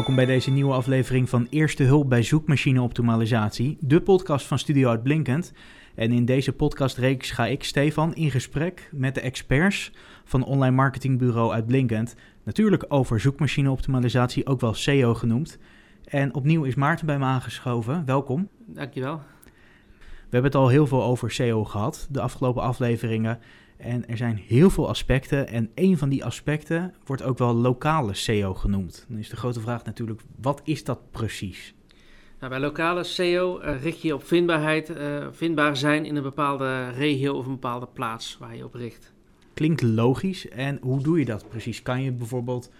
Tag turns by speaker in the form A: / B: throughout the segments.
A: Welkom bij deze nieuwe aflevering van Eerste Hulp bij Zoekmachine Optimalisatie, de podcast van Studio Uitblinkend. En in deze podcastreeks ga ik, Stefan, in gesprek met de experts van online marketingbureau Uitblinkend. Natuurlijk over zoekmachine optimalisatie, ook wel SEO genoemd. En opnieuw is Maarten bij me aangeschoven. Welkom.
B: Dankjewel.
A: We hebben het al heel veel over SEO gehad, de afgelopen afleveringen. En er zijn heel veel aspecten. En een van die aspecten wordt ook wel lokale SEO genoemd. Dan is de grote vraag natuurlijk, wat is dat precies?
B: Nou, bij lokale SEO uh, richt je op vindbaarheid, uh, vindbaar zijn in een bepaalde regio of een bepaalde plaats waar je op richt.
A: Klinkt logisch. En hoe doe je dat precies? Kan je bijvoorbeeld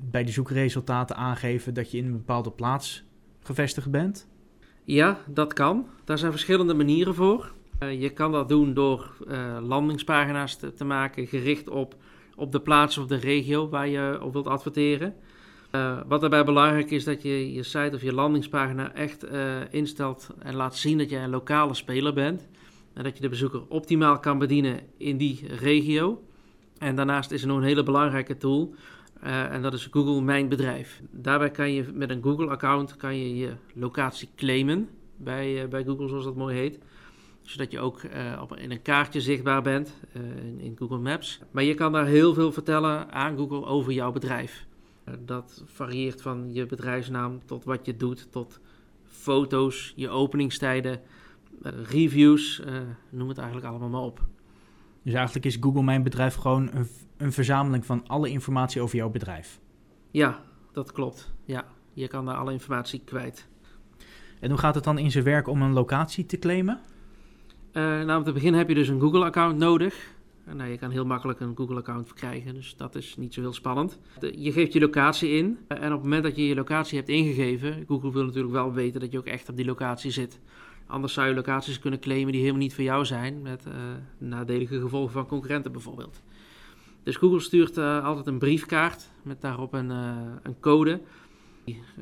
A: bij de zoekresultaten aangeven dat je in een bepaalde plaats gevestigd bent?
B: Ja, dat kan. Daar zijn verschillende manieren voor. Uh, je kan dat doen door uh, landingspagina's te, maken gericht op, op de plaats of de regio waar je op wilt adverteren. Uh, wat daarbij belangrijk is dat je je site of je landingspagina echt instelt en laat zien dat jij een lokale speler bent. En dat je de bezoeker optimaal kan bedienen in die regio. En daarnaast is er nog een hele belangrijke tool. en dat is Google Mijn Bedrijf. Daarbij kan je met een Google-account kan je, je locatie claimen bij, bij Google, zoals dat mooi heet zodat je ook uh, op, in een kaartje zichtbaar bent uh, in, in, Google Maps. Maar je kan daar heel veel vertellen aan Google over jouw bedrijf. Uh, dat varieert van je bedrijfsnaam tot wat je doet, tot foto's, je openingstijden, reviews, noem het eigenlijk allemaal maar op.
A: Dus eigenlijk is Google Mijn Bedrijf gewoon een, een verzameling van alle informatie over jouw bedrijf?
B: Ja, dat klopt. Ja, je kan daar alle informatie kwijt.
A: En hoe gaat het dan in zijn werk om een locatie te claimen?
B: Uh, nou, om te beginnen heb je dus een Google-account nodig. Nou, je kan heel makkelijk een Google-account verkrijgen, dus dat is niet zo heel spannend. Je geeft je locatie in en op het moment dat je je locatie hebt ingegeven, Google wil natuurlijk wel weten dat je ook echt op die locatie zit. Anders zou je locaties kunnen claimen die helemaal niet voor jou zijn, met uh, nadelige gevolgen van concurrenten bijvoorbeeld. Dus Google stuurt altijd een briefkaart met daarop een, een code.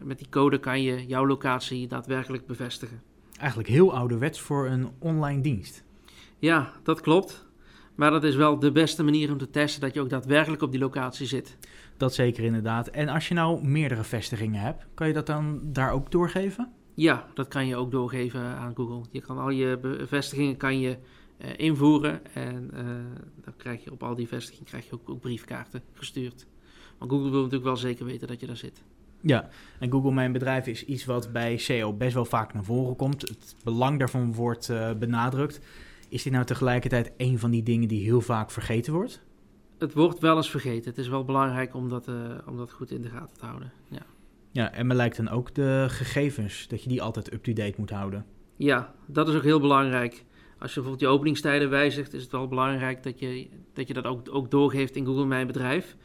B: Met die code kan je jouw locatie daadwerkelijk bevestigen
A: eigenlijk heel ouderwets voor een online dienst.
B: Ja, dat klopt. Maar dat is wel de beste manier om te testen dat je ook daadwerkelijk op die locatie zit.
A: Dat zeker inderdaad. En als je nou meerdere vestigingen hebt, kan je dat dan daar ook doorgeven?
B: Ja, dat kan je ook doorgeven aan Google. Je kan al je vestigingen kan je uh, invoeren en uh, dan krijg je op al die vestigingen krijg je ook, ook briefkaarten gestuurd. Want Google wil natuurlijk wel zeker weten dat je daar zit.
A: Ja, en Google Mijn Bedrijf is iets wat bij SEO best wel vaak naar voren komt. Het belang daarvan wordt uh, benadrukt. Is dit nou tegelijkertijd een van die dingen die heel vaak vergeten wordt?
B: Het wordt wel eens vergeten. Het is wel belangrijk om dat, uh, om dat goed in de gaten te houden. Ja.
A: ja, en me lijkt dan ook de gegevens, dat je die altijd up-to-date moet houden.
B: Ja, dat is ook heel belangrijk. Als je bijvoorbeeld je openingstijden wijzigt, is het wel belangrijk dat je dat, je dat ook, ook doorgeeft in Google Mijn Bedrijf.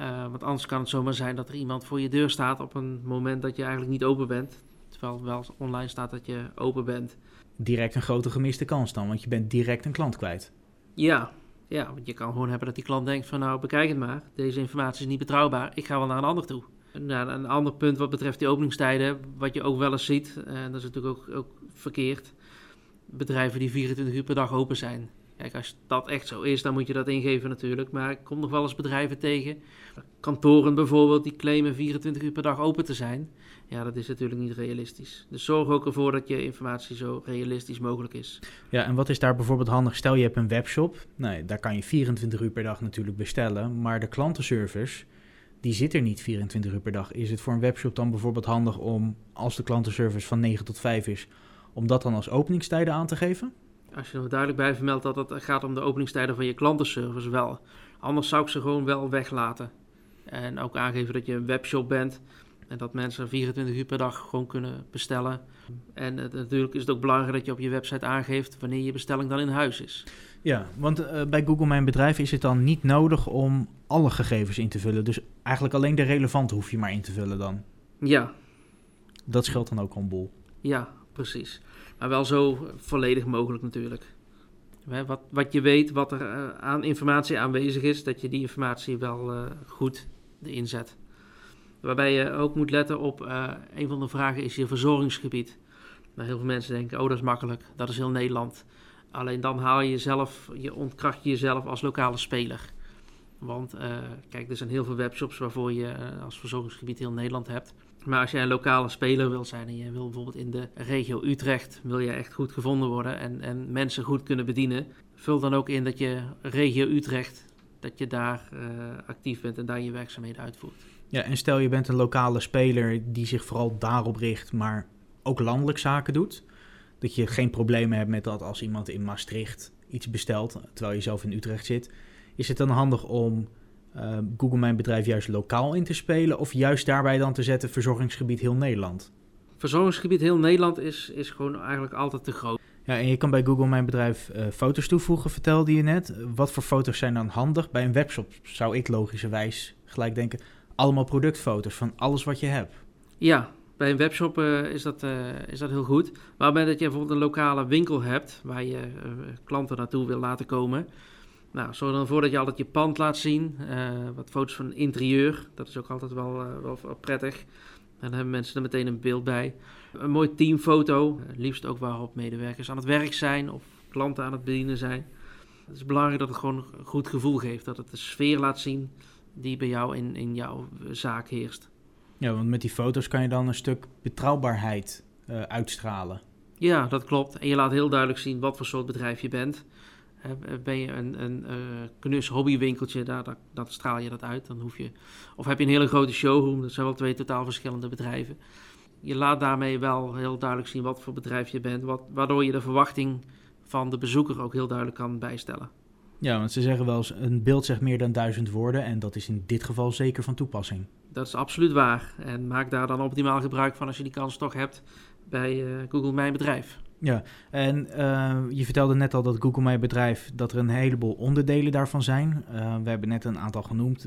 B: Uh, want anders kan het zomaar zijn dat er iemand voor je deur staat op een moment dat je eigenlijk niet open bent. Terwijl wel online staat dat je open bent.
A: Direct een grote gemiste kans dan, want je bent direct een klant kwijt.
B: Ja, ja, want je kan gewoon hebben dat die klant denkt van nou bekijk het maar, deze informatie is niet betrouwbaar, ik ga wel naar een ander toe. Nou, een ander punt wat betreft die openingstijden, wat je ook wel eens ziet, en dat is natuurlijk ook, ook verkeerd, bedrijven die 24 uur per dag open zijn. Kijk, als dat echt zo is, dan moet je dat ingeven natuurlijk. Maar ik kom nog wel eens bedrijven tegen. Kantoren bijvoorbeeld, die claimen 24 uur per dag open te zijn. Ja, dat is natuurlijk niet realistisch. Dus zorg ook ervoor dat je informatie zo realistisch mogelijk is.
A: Ja, en wat is daar bijvoorbeeld handig? Stel je hebt een webshop. Nee, daar kan je 24 uur per dag natuurlijk bestellen. Maar de klantenservice, die zit er niet 24 uur per dag. Is het voor een webshop dan bijvoorbeeld handig om, als de klantenservice van 9 tot 5 is, om dat dan als openingstijden aan te geven?
B: Als je er duidelijk bij vermeldt dat het gaat om de openingstijden van je klantenservice, wel. Anders zou ik ze gewoon wel weglaten. En ook aangeven dat je een webshop bent en dat mensen 24 uur per dag gewoon kunnen bestellen. En uh, natuurlijk is het ook belangrijk dat je op je website aangeeft wanneer je bestelling dan in huis is.
A: Ja, want uh, bij Google Mijn Bedrijf is het dan niet nodig om alle gegevens in te vullen. Dus eigenlijk alleen de relevante hoef je maar in te vullen dan.
B: Ja.
A: Dat scheelt dan ook een boel.
B: Ja, precies. Maar wel zo volledig mogelijk natuurlijk. Wat, wat je weet, wat er uh, aan informatie aanwezig is, dat je die informatie wel uh, goed inzet. Waarbij je ook moet letten op, uh, een van de vragen is je verzorgingsgebied. Maar heel veel mensen denken, oh dat is makkelijk, dat is heel Nederland. Alleen dan haal je jezelf, je ontkracht je jezelf als lokale speler. Want kijk, er zijn heel veel webshops waarvoor je als verzorgingsgebied heel Nederland hebt. Maar als jij een lokale speler wil zijn en je wil bijvoorbeeld in de regio Utrecht, wil je echt goed gevonden worden en, en mensen goed kunnen bedienen, vul dan ook in dat je regio Utrecht, dat je daar actief bent en daar je werkzaamheden uitvoert.
A: Ja, en stel je bent een lokale speler die zich vooral daarop richt, maar ook landelijk zaken doet. Dat je geen problemen hebt met dat als iemand in Maastricht iets bestelt, terwijl je zelf in Utrecht zit. Is het dan handig om uh, Google Mijn Bedrijf juist lokaal in te spelen of juist daarbij dan te zetten verzorgingsgebied heel Nederland?
B: Verzorgingsgebied heel Nederland is, is gewoon eigenlijk altijd te groot.
A: Ja, en je kan bij Google Mijn Bedrijf uh, foto's toevoegen, vertelde je net. Wat voor foto's zijn dan handig? Bij een webshop zou ik logischerwijs gelijk denken, allemaal productfoto's van alles wat je hebt.
B: Ja, bij een webshop uh, is, dat, uh, is dat heel goed. Maar op het moment dat je bijvoorbeeld een lokale winkel hebt waar je klanten naartoe wil laten komen. Nou, zorg dan voor dat je altijd je pand laat zien. wat foto's van interieur, dat is ook altijd wel, wel, wel prettig. En dan hebben mensen er meteen een beeld bij. Een mooi teamfoto, liefst ook waarop medewerkers aan het werk zijn of klanten aan het bedienen zijn. Het is belangrijk dat het gewoon een goed gevoel geeft, dat het de sfeer laat zien die bij jou in, in jouw zaak heerst.
A: Ja, want met die foto's kan je dan een stuk betrouwbaarheid uitstralen.
B: Ja, dat klopt. En je laat heel duidelijk zien wat voor soort bedrijf je bent. Ben je een, een uh, knus hobbywinkeltje, daar, daar, dan straal je dat uit. Dan hoef je, of heb je een hele grote showroom, dat zijn wel twee totaal verschillende bedrijven. Je laat daarmee wel heel duidelijk zien wat voor bedrijf je bent, wat, waardoor je de verwachting van de bezoeker ook heel duidelijk kan bijstellen.
A: Ja, want ze zeggen wel eens, een beeld zegt meer dan duizend woorden en dat is in dit geval zeker van toepassing.
B: Dat is absoluut waar. En maak daar dan optimaal gebruik van als je die kans toch hebt bij uh, Google Mijn Bedrijf.
A: Ja, en uh, je vertelde net al dat Google Mijn Bedrijf, dat er een heleboel onderdelen daarvan zijn. Uh, we hebben net een aantal genoemd.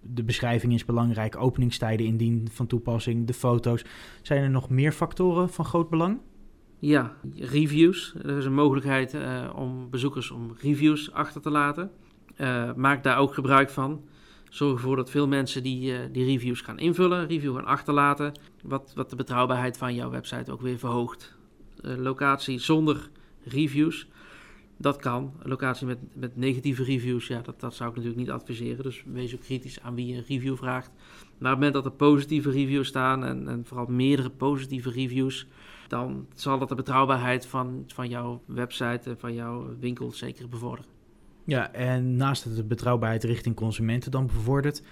A: de beschrijving is belangrijk, openingstijden indien van toepassing, de foto's. Zijn er nog meer factoren van groot belang?
B: Ja, reviews. Er is een mogelijkheid om bezoekers om reviews achter te laten. Maak daar ook gebruik van. Zorg ervoor dat veel mensen die, die reviews gaan invullen, review gaan achterlaten. Wat, wat de betrouwbaarheid van jouw website ook weer verhoogt. Locatie zonder reviews, dat kan. Een locatie met, met negatieve reviews, ja, dat, dat zou ik natuurlijk niet adviseren. Dus wees ook kritisch aan wie je een review vraagt. Maar op het moment dat er positieve reviews staan en, en vooral meerdere positieve reviews dan zal dat de betrouwbaarheid van, van jouw website en van jouw winkel zeker bevorderen.
A: Ja, en naast dat de betrouwbaarheid richting consumenten dan bevordert,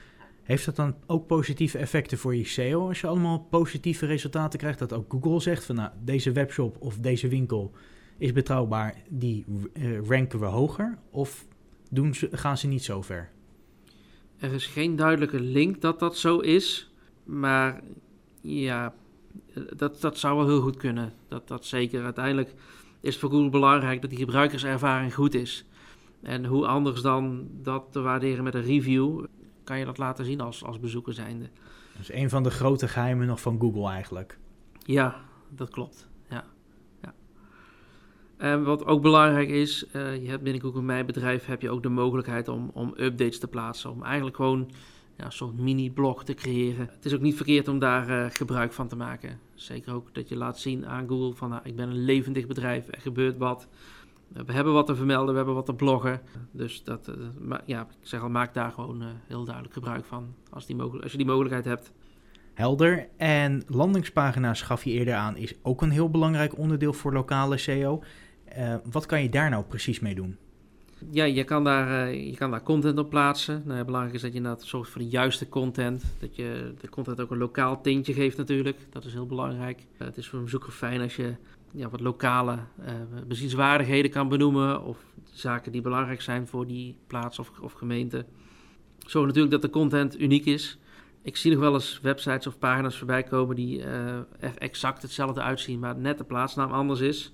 A: heeft dat dan ook positieve effecten voor je SEO? Als je allemaal positieve resultaten krijgt, dat ook Google zegt van nou, deze webshop of deze winkel is betrouwbaar, die uh, ranken we hoger? Of doen ze, gaan ze niet zo ver?
B: Er is geen duidelijke link dat dat zo is, maar ja, dat, dat zou wel heel goed kunnen. Dat, dat zeker. Uiteindelijk is het voor Google belangrijk dat die gebruikerservaring goed is. En hoe anders dan dat te waarderen met een review, kan je dat laten zien als, als bezoeker zijnde.
A: Dat is een van de grote geheimen nog van Google eigenlijk.
B: Ja, dat klopt. Ja. ja. En wat ook belangrijk is, uh, je hebt binnen Google Mijn Bedrijf heb je ook de mogelijkheid om, om updates te plaatsen. Om eigenlijk gewoon ja, een soort mini-blog te creëren. Het is ook niet verkeerd om daar uh, gebruik van te maken. Zeker ook dat je laat zien aan Google van nou, ik ben een levendig bedrijf, er gebeurt wat. We hebben wat te vermelden, we hebben wat te bloggen. Dus dat, uh, ja, ik zeg al, maak daar gewoon uh, heel duidelijk gebruik van als, die als je die mogelijkheid hebt.
A: Helder. En landingspagina's gaf je eerder aan, is ook een heel belangrijk onderdeel voor lokale SEO. wat kan je daar nou precies mee doen?
B: Ja, je kan, daar, uh, je kan daar content op plaatsen. Nou, belangrijk is dat je inderdaad zorgt voor de juiste content. Dat je de content ook een lokaal tintje geeft natuurlijk. Dat is heel belangrijk. Uh, het is voor een bezoeker fijn als je ja, wat lokale uh, bezienswaardigheden kan benoemen. Of zaken die belangrijk zijn voor die plaats of, gemeente. Zorg natuurlijk dat de content uniek is. Ik zie nog wel eens websites of pagina's voorbij komen die er exact hetzelfde uitzien, maar net de plaatsnaam anders is.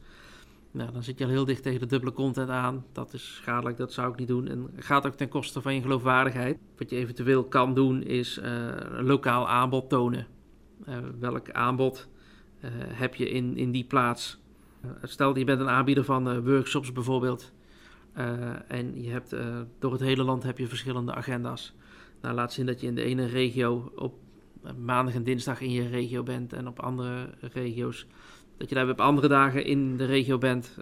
B: Nou, dan zit je al heel dicht tegen de dubbele content aan. Dat is schadelijk, dat zou ik niet doen. En gaat ook ten koste van je geloofwaardigheid. Wat je eventueel kan doen is uh, een lokaal aanbod tonen. Uh, welk aanbod uh, heb je in, in die plaats? stel je bent een aanbieder van workshops bijvoorbeeld. en je hebt door het hele land heb je verschillende agenda's. Nou, laat zien dat je in de ene regio op maandag en dinsdag in je regio bent en op andere regio's dat je daar op andere dagen in de regio bent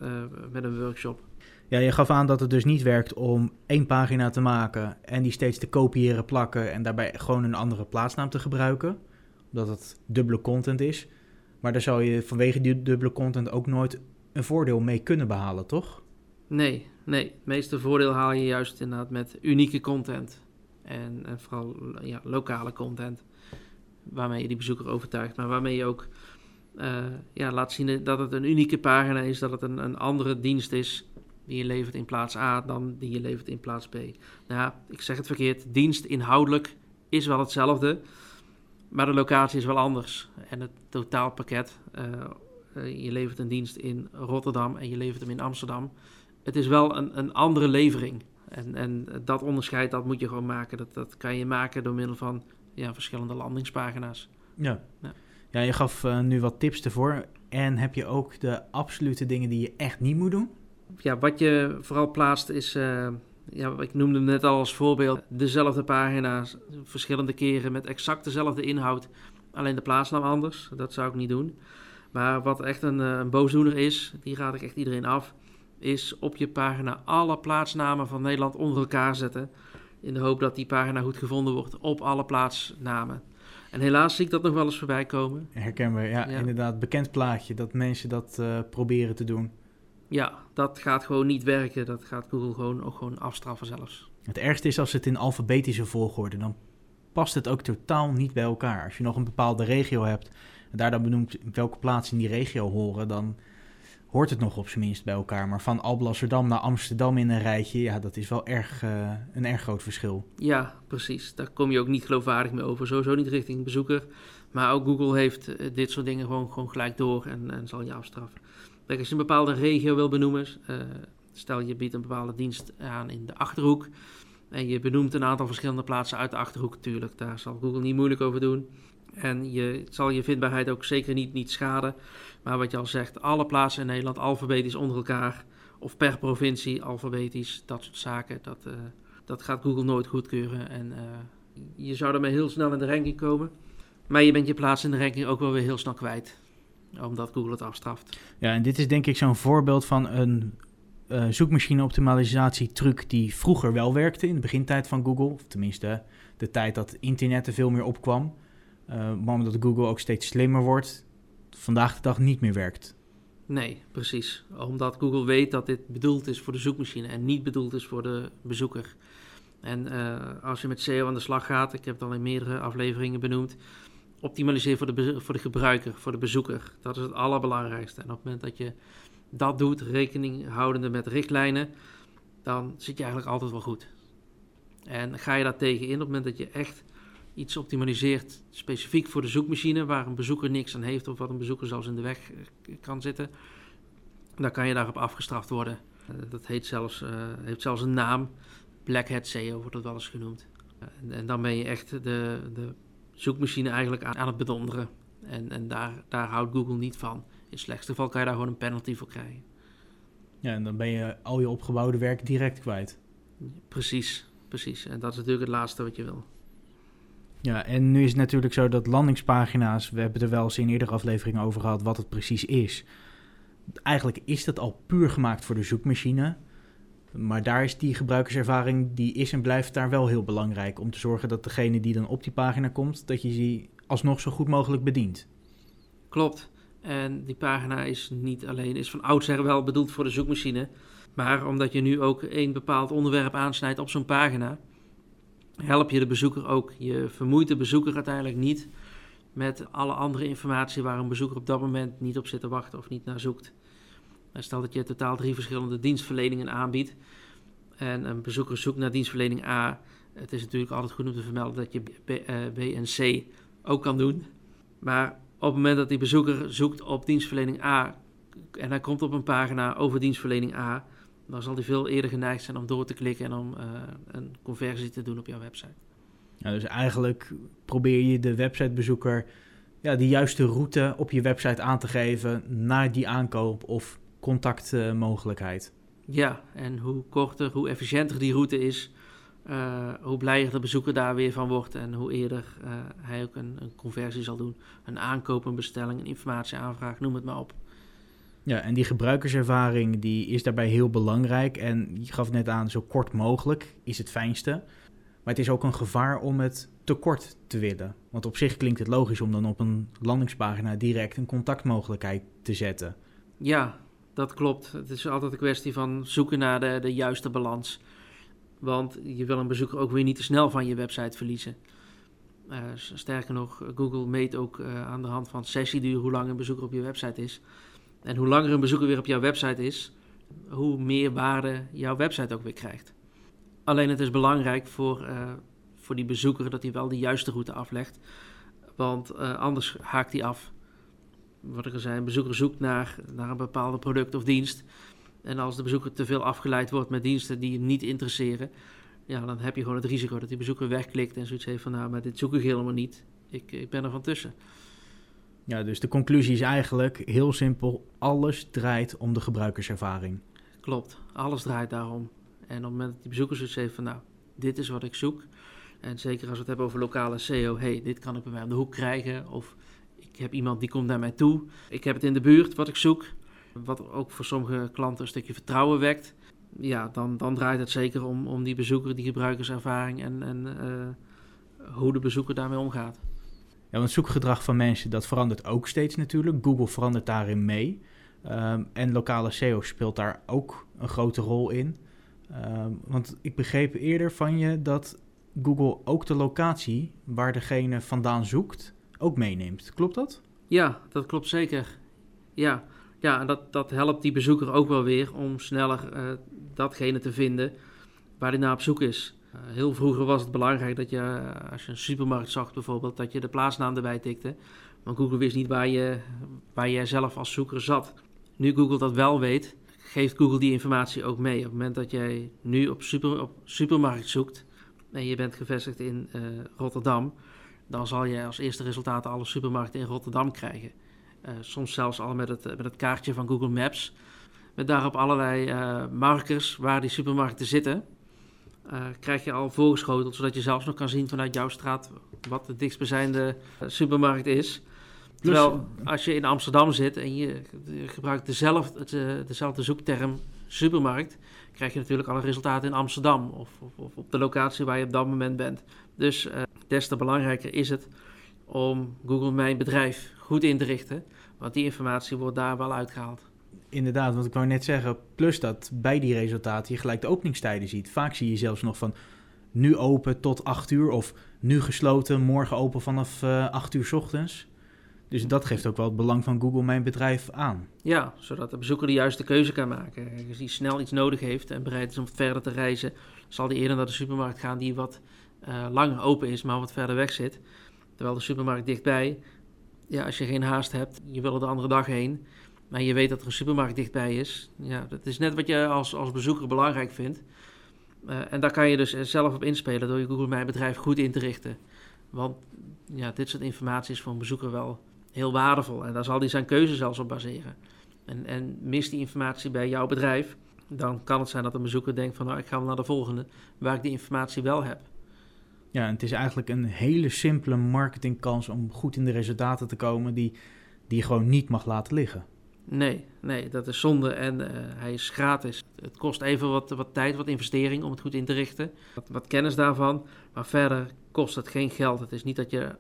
B: met een workshop.
A: Ja, je gaf aan dat het dus niet werkt om één pagina te maken en die steeds te kopiëren, plakken en daarbij gewoon een andere plaatsnaam te gebruiken, omdat het dubbele content is. Maar daar zou je vanwege die dubbele content ook nooit een voordeel mee kunnen behalen, toch?
B: Nee, nee. Het meeste voordeel haal je juist inderdaad met unieke content. En, en vooral ja, lokale content. Waarmee je die bezoeker overtuigt, maar waarmee je ook uh, ja, laat zien dat het een unieke pagina is, dat het een, een andere dienst is die je levert in plaats A dan die je levert in plaats B. Nou ja, ik zeg het verkeerd, dienst inhoudelijk is wel hetzelfde, maar de locatie is wel anders. En het totaalpakket, uh, je levert een dienst in Rotterdam en je levert hem in Amsterdam. Het is wel een, een andere levering. En, en dat onderscheid, dat moet je gewoon maken. Dat, dat kan je maken door middel van ja, verschillende landingspagina's.
A: Ja. ja. Ja, je gaf uh, nu wat tips ervoor. En heb je ook de absolute dingen die je echt niet moet doen?
B: Ja, wat je vooral plaatst is, uh, ja, ik noemde hem net al als voorbeeld, dezelfde pagina's verschillende keren met exact dezelfde inhoud, alleen de plaatsnaam anders. Dat zou ik niet doen. Maar wat echt een, eh, een boosdoener is, die raad ik echt iedereen af, is op je pagina alle plaatsnamen van Nederland onder elkaar zetten. In de hoop dat die pagina goed gevonden wordt op alle plaatsnamen. En helaas zie ik dat nog wel eens voorbij komen.
A: Herkenbaar, ja, ja. inderdaad. Bekend plaatje dat mensen dat uh, proberen te doen.
B: Ja, dat gaat gewoon niet werken. Dat gaat Google gewoon ook gewoon afstraffen zelfs.
A: Het ergste is als het in alfabetische volgorde, dan past het ook totaal niet bij elkaar. Als je nog een bepaalde regio hebt en daar dan benoemt welke plaatsen in die regio horen, dan hoort het nog op zijn minst bij elkaar. Maar van Alblasserdam naar Amsterdam in een rijtje, ja, dat is wel erg, uh, een erg groot verschil.
B: Ja, precies. Daar kom je ook niet geloofwaardig mee over. Sowieso niet richting bezoeker. Maar ook Google heeft uh, dit soort dingen gewoon, gewoon gelijk door en, en zal je afstraffen. Kijk, als je een bepaalde regio wil benoemen, uh, stel je biedt een bepaalde dienst aan in de Achterhoek. En je benoemt een aantal verschillende plaatsen uit de Achterhoek natuurlijk. Daar zal Google niet moeilijk over doen. En je zal je vindbaarheid ook zeker niet, niet schaden. Maar wat je al zegt, alle plaatsen in Nederland alfabetisch onder elkaar. Of per provincie alfabetisch, dat soort zaken. Dat, uh, dat gaat Google nooit goedkeuren. En uh, je zou daarmee heel snel in de ranking komen. Maar je bent je plaats in de ranking ook wel weer heel snel kwijt. Omdat Google het afstraft.
A: Ja, en dit is denk ik zo'n voorbeeld van een uh, zoekmachine-optimalisatie truc die vroeger wel werkte in de begintijd van Google. Of tenminste de tijd dat internet er veel meer opkwam. Uh, maar omdat Google ook steeds slimmer wordt, vandaag de dag niet meer werkt.
B: Nee, precies. Omdat Google weet dat dit bedoeld is voor de zoekmachine en niet bedoeld is voor de bezoeker. En uh, als je met SEO aan de slag gaat, ik heb het al in meerdere afleveringen benoemd, optimaliseer voor de, voor de gebruiker, voor de bezoeker. Dat is het allerbelangrijkste. En op het moment dat je dat doet, rekening houdende met richtlijnen, dan zit je eigenlijk altijd wel goed. En ga je daar tegen in op het moment dat je echt iets optimaliseert specifiek voor de zoekmachine, waar een bezoeker niks aan heeft of wat een bezoeker zelfs in de weg eh, kan zitten, dan kan je daarop afgestraft worden. Uh, dat heet zelfs, uh, heeft zelfs een naam, Black Hat SEO wordt dat wel eens genoemd. En, en, dan ben je echt de, de zoekmachine eigenlijk aan, aan het bedonderen. En, en daar, daar houdt Google niet van. In het slechtste geval kan je daar gewoon een penalty voor krijgen.
A: Ja, en dan ben je al je opgebouwde werk direct kwijt.
B: Precies, precies. En dat is natuurlijk het laatste wat je wil.
A: Ja, en nu is het natuurlijk zo dat landingspagina's, we hebben er wel eens in eerdere afleveringen over gehad wat het precies is. Eigenlijk is dat al puur gemaakt voor de zoekmachine. Maar daar is die gebruikerservaring, die is en blijft daar wel heel belangrijk. Om te zorgen dat degene die dan op die pagina komt, dat je die alsnog zo goed mogelijk bedient.
B: Klopt. En die pagina is niet alleen, is van oudsher wel bedoeld voor de zoekmachine. Maar omdat je nu ook een bepaald onderwerp aansnijdt op zo'n pagina, help je de bezoeker ook. Je vermoeit de bezoeker uiteindelijk niet met alle andere informatie waar een bezoeker op dat moment niet op zit te wachten of niet naar zoekt. Stel dat je totaal drie verschillende dienstverleningen aanbiedt en een bezoeker zoekt naar dienstverlening A. Het is natuurlijk altijd goed om te vermelden dat je B, uh, B en C ook kan doen. Maar op het moment dat die bezoeker zoekt op dienstverlening A en hij komt op een pagina over dienstverlening A, dan zal hij veel eerder geneigd zijn om door te klikken en om uh, een conversie te doen op jouw website.
A: Ja, dus eigenlijk probeer je de websitebezoeker ja, de juiste route op je website aan te geven naar die aankoop of contactmogelijkheid.
B: ja, en hoe korter, hoe efficiënter die route is, uh, hoe blijer de bezoeker daar weer van wordt en hoe eerder uh, hij ook een, een, conversie zal doen. Een aankoop, een bestelling, een informatieaanvraag, noem het maar op.
A: Ja, en die gebruikerservaring die is daarbij heel belangrijk. En je gaf net aan, zo kort mogelijk is het fijnste. Maar het is ook een gevaar om het te kort te willen. Want op zich klinkt het logisch om dan op een landingspagina direct een contactmogelijkheid te zetten.
B: Ja, dat klopt. Het is altijd een kwestie van zoeken naar de, de juiste balans. Want je wil een bezoeker ook weer niet te snel van je website verliezen. Uh, sterker nog, Google meet ook uh, aan de hand van sessieduur hoe lang een bezoeker op je website is. En hoe langer een bezoeker weer op jouw website is, hoe meer waarde jouw website ook weer krijgt. Alleen het is belangrijk voor, uh, voor die bezoeker dat hij wel de juiste route aflegt. Want anders haakt hij af. Wat ik al zei, een bezoeker zoekt naar, naar een bepaalde product of dienst. En als de bezoeker te veel afgeleid wordt met diensten die hem niet interesseren, ja, dan heb je gewoon het risico dat die bezoeker wegklikt en zoiets heeft van, nou, maar dit zoek ik helemaal niet. Ik, ik ben er van tussen.
A: Ja, dus de conclusie is eigenlijk heel simpel: alles draait om de gebruikerservaring.
B: Klopt, alles draait daarom. En op het moment dat die bezoeker zoiets heeft van, nou, dit is wat ik zoek. En zeker als we het hebben over lokale SEO, hey, dit kan ik bij mij om de hoek krijgen. Of ik heb iemand die komt naar mij toe. Ik heb het in de buurt wat ik zoek. Wat ook voor sommige klanten een stukje vertrouwen wekt. Ja, dan, dan draait het zeker om, om die bezoeker, die gebruikerservaring en, en uh, hoe de bezoeker daarmee omgaat.
A: Ja, want zoekgedrag van mensen, dat verandert ook steeds natuurlijk. Google verandert daarin mee. Um, en lokale SEO speelt daar ook een grote rol in. Um, want ik begreep eerder van je dat Google ook de locatie waar degene vandaan zoekt ook meeneemt. Klopt dat?
B: Ja, dat klopt zeker. Ja, ja en dat, dat helpt die bezoeker ook wel weer om sneller uh, datgene te vinden waar hij naar op zoek is. Uh, heel vroeger was het belangrijk dat je, uh, als je een supermarkt zag bijvoorbeeld, dat je de plaatsnaam erbij tikte. Maar Google wist niet waar je, waar jij zelf als zoeker zat. Nu Google dat wel weet, geeft Google die informatie ook mee. Op het moment dat jij nu op, super, op supermarkt zoekt en je bent gevestigd in Rotterdam, dan zal je als eerste resultaat alle supermarkten in Rotterdam krijgen. Uh, soms zelfs al met het, met het kaartje van Google Maps. Met daarop allerlei uh, markers waar die supermarkten zitten. Uh, krijg je al voorgeschoteld, zodat je zelfs nog kan zien vanuit jouw straat wat de dichtstbijzijnde supermarkt is. Terwijl als je in Amsterdam zit en je gebruikt dezelfde, dezelfde zoekterm supermarkt, krijg je natuurlijk alle resultaten in Amsterdam of, of, of op de locatie waar je op dat moment bent. Dus uh, des te belangrijker is het om Google Mijn Bedrijf goed in te richten, want die informatie wordt daar wel uitgehaald.
A: Inderdaad, want ik wou net zeggen, plus dat bij die resultaten je gelijk de openingstijden ziet. Vaak zie je zelfs nog van nu open tot 8 uur of nu gesloten, morgen open vanaf uh, 8 uur s ochtends. Dus dat geeft ook wel het belang van Google Mijn Bedrijf aan.
B: Ja, zodat de bezoeker de juiste keuze kan maken. Als hij snel iets nodig heeft en bereid is om verder te reizen, zal hij eerder naar de supermarkt gaan die wat uh, langer open is, maar wat verder weg zit. Terwijl de supermarkt dichtbij, ja, als je geen haast hebt, je wil er de andere dag heen, maar je weet dat er een supermarkt dichtbij is. Ja, dat is net wat je als, als bezoeker belangrijk vindt. Uh, en daar kan je dus zelf op inspelen door je Google Mijn Bedrijf goed in te richten. Want ja, dit soort informatie is voor een bezoeker wel heel waardevol. En daar zal hij zijn keuze zelfs op baseren. En, en mist die informatie bij jouw bedrijf, dan kan het zijn dat een bezoeker denkt van nou, ik ga wel naar de volgende, waar ik die informatie wel heb.
A: Ja, het is eigenlijk een hele simpele marketingkans om goed in de resultaten te komen die, die je gewoon niet mag laten liggen.
B: Nee, nee, dat is zonde en uh, hij is gratis. Het kost even wat, wat tijd, wat investering om het goed in te richten. Wat, wat kennis daarvan, maar verder kost het geen geld. Het is niet dat je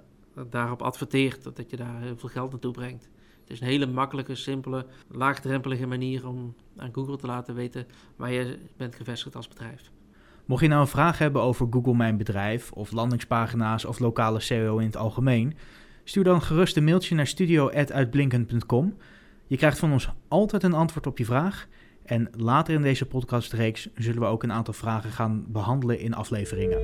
B: daarop adverteert, dat je daar heel veel geld naartoe brengt. Het is een hele makkelijke, simpele, laagdrempelige manier om aan Google te laten weten waar je bent gevestigd als bedrijf.
A: Mocht je nou een vraag hebben over Google Mijn Bedrijf of landingspagina's of lokale SEO in het algemeen, stuur dan gerust een mailtje naar studio.uitblinkend.com. Je krijgt van ons altijd een antwoord op je vraag. En later in deze podcastreeks zullen we ook een aantal vragen gaan behandelen in afleveringen.